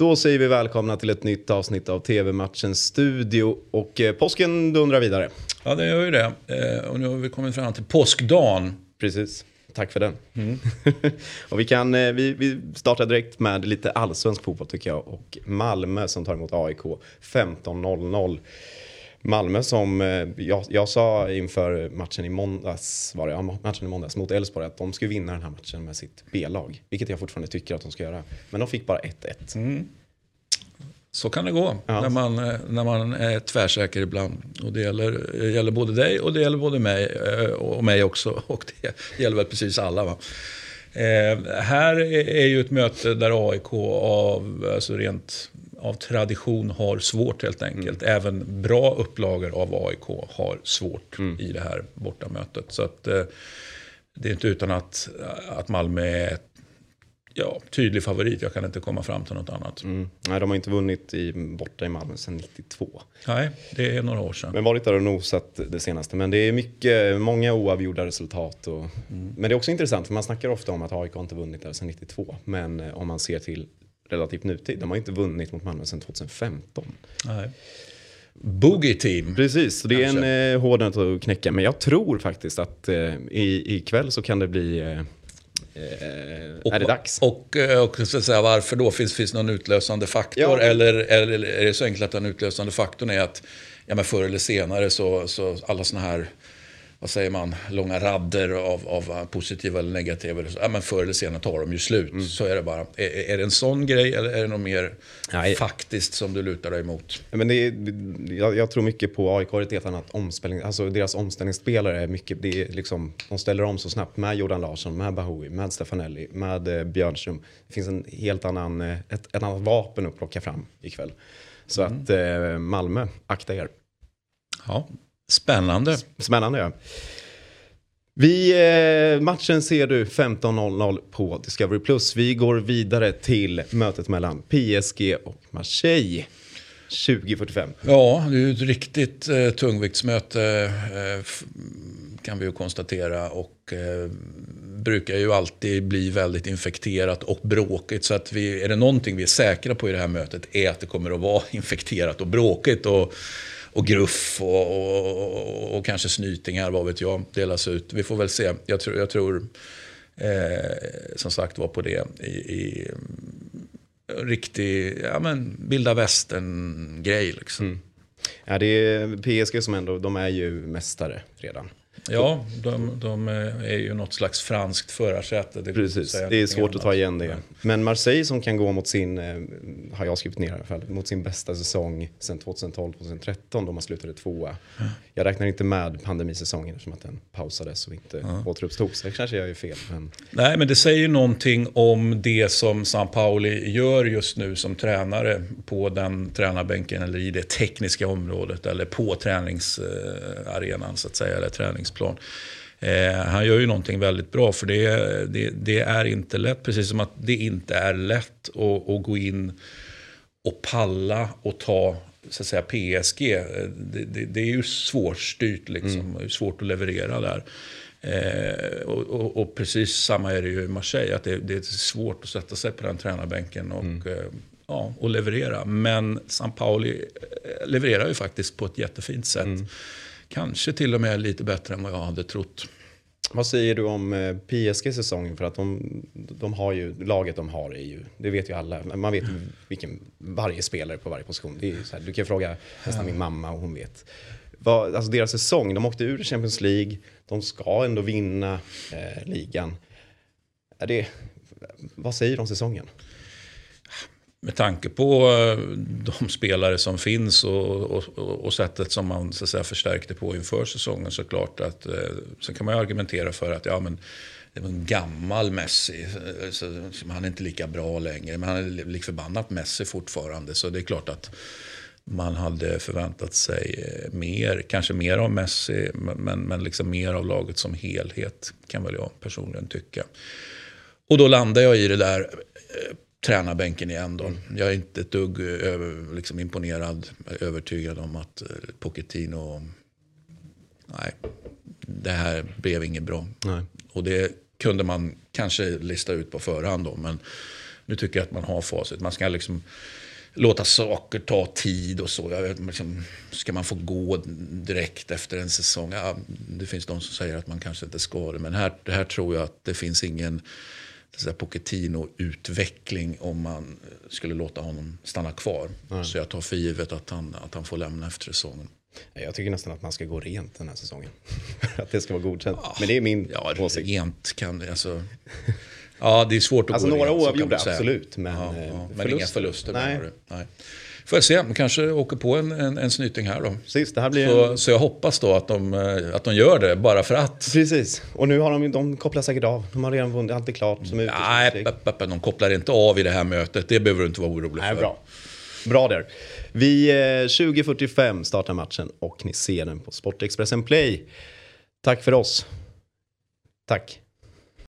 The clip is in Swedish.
Då säger vi välkomna till ett nytt avsnitt av TV-matchens studio. Och eh, påsken dundrar vidare. Ja, det gör ju det. Eh, och nu har vi kommit fram till påskdagen. Precis. Tack för den. Mm. och vi, kan, eh, vi, vi startar direkt med lite allsvensk fotboll tycker jag. Och Malmö som tar emot AIK 15.00. Malmö som eh, jag, jag, sa inför matchen i måndags, var det, ja, matchen i måndags mot Elfsborg att de skulle vinna den här matchen med sitt B-lag. Vilket jag fortfarande tycker att de ska göra. Men de fick bara 1-1. Mm. Så kan det gå ja. när, man, eh, när man är tvärsäker ibland. Och det gäller, det gäller både dig och det gäller både mig eh, och mig också. Och det gäller väl precis alla. Va? Eh, här är ju ett möte där AIK av, alltså rent av tradition har svårt helt enkelt. Mm. Även bra upplagor av AIK har svårt mm. i det här bortamötet. Så att, eh, det är inte utan att, att Malmö är ja, tydlig favorit. Jag kan inte komma fram till något annat. Mm. Nej, de har inte vunnit i, borta i Malmö sedan 92. Nej, det är några år sedan. Men varit där och nosat det senaste. Men det är mycket, många oavgjorda resultat. Och, mm. Men det är också intressant, för man snackar ofta om att AIK inte vunnit där sedan 92. Men eh, om man ser till relativt nutid. De har inte vunnit mot Malmö sedan 2015. Nej. Boogie team. Precis, så det är en eh, hård nöt att knäcka. Men jag tror faktiskt att eh, i, ikväll så kan det bli eh, och, är det dags? Och, eh, och, och så säga, varför då? Finns det någon utlösande faktor? Ja. Eller, eller är det så enkelt att den utlösande faktorn är att ja, men förr eller senare så, så alla sådana här vad säger man, långa radder av, av positiva eller negativa. Ja, men förr eller senare tar de ju slut. Mm. Så är det bara. Är, är det en sån grej eller är det något mer Nej. faktiskt som du lutar dig emot? Men det är, jag, jag tror mycket på AIK annat omställning. Alltså deras omställningsspelare är mycket, det är liksom, de ställer om så snabbt med Jordan Larsson, med Bahoui, med Stefanelli, med eh, Björnström. Det finns en helt annan, eh, ett, ett annat vapen att plocka fram ikväll. Så mm. att eh, Malmö, akta er. Ja, Spännande. Spännande ja. Vi, eh, matchen ser du 15.00 på Discovery+. Plus. Vi går vidare till mötet mellan PSG och Marseille. 2045. Ja, det är ju ett riktigt eh, tungviktsmöte eh, kan vi ju konstatera. Och eh, brukar ju alltid bli väldigt infekterat och bråkigt. Så att vi, är det någonting vi är säkra på i det här mötet är att det kommer att vara infekterat och bråkigt. Och, och gruff och, och, och, kanske snytingar, vad vet jag, delas ut. Vi får väl se. Jag tror, jag tror eh, som sagt var på det i, i mm, riktig ja, men, bilda västern-grej. Liksom. Mm. Ja, det är PSG som ändå, de är ju mästare redan. Ja, de, de, är ju något slags franskt förarsäte. Det Precis, det är svårt att ta igen det. Men Marseille som kan gå mot sin, eh, har jag skrivit ner i alla fall, mot sin bästa säsong sedan 2012-2013 då man slutade tvåa. Ja. Jag räknar inte med pandemisäsongen eftersom att den pausades och inte ja. återupptogs. Det kanske jag gör fel. Men... Nej, men det säger ju någonting om det som San Pauli gör just nu som tränare på den tränarbänken eller i det tekniska området eller på träningsarenan så att säga, eller träningsplatsen plan. Eh, han gör ju någonting väldigt bra för det, det, det, är inte lätt. Precis som att det inte är lätt att, att gå in och palla och ta så att säga, PSG. Det, det, det är ju svårstyrt, liksom. Mm. svårt att leverera där. Eh, och, och, och, precis samma är det ju i Marseille, att det, det, är svårt att sätta sig på den tränarbänken och, mm. eh, ja, och leverera. Men San Pauli eh, levererar ju faktiskt på ett jättefint sätt. Mm. Kanske till och med lite bättre än vad jag hade trott. Vad säger du om eh, PSG säsongen? För att de, de har ju, laget de har är ju, det vet ju alla. Man vet vilken, varje spelare på varje position. Det är så här, du kan fråga nästan min mamma och hon vet. Vad, alltså deras säsong, de åkte ur Champions League. De ska ändå vinna eh, ligan. Är det, vad säger du om säsongen? Med tanke på eh, de spelare som finns och, och, och sättet som man så att säga, förstärkte på inför säsongen så klart att eh, sen kan man ju argumentera för att ja men det var en gammal Messi, eh, så, han är inte lika bra längre. Men han är lik förbannat Messi fortfarande. Så det är klart att man hade förväntat sig mer, kanske mer av Messi, men, men liksom mer av laget som helhet kan väl jag personligen tycka. Och då landar jag i det där tränarbänken igen då. Jag är inte ett dugg över, liksom imponerad, övertygad om att eh, Pochettino, nej, det här blev inget bra. Nej. Och det kunde man kanske lista ut på förhand då, men Nu tycker jag att man har facit. Man ska liksom låta saker ta tid och så. Jag vet, liksom, ska man få gå direkt efter en säsong? Ja, det finns de som säger att man kanske inte ska det. Men här, här tror jag att det finns ingen Pochettino-utveckling om man skulle låta honom stanna kvar. Mm. Så jag tar för givet att han, att han får lämna efter säsongen. Jag tycker nästan att man ska gå rent den här säsongen. att det ska vara godkänt. Ja, Men det är min ja, åsikt. Rent kan alltså, Ja, det är svårt att alltså, gå några oavgjorda, absolut. Men, ja, ja, eh, men inga förluster. Nej. Nej. Får jag se, kanske åker på en, en, en snyting här då. Precis, det här blir så, en... så jag hoppas då att de, eh, att de gör det, bara för att. Precis, och nu har de, de kopplar säkert av. De har redan vunnit, allt är klart. Som är Nej, de kopplar inte av i det här mötet. Det behöver du inte vara orolig Nej, för. Bra. Bra där. Vi, 20.45 eh, startar matchen och ni ser den på Sportexpressen Play. Tack för oss. Tack.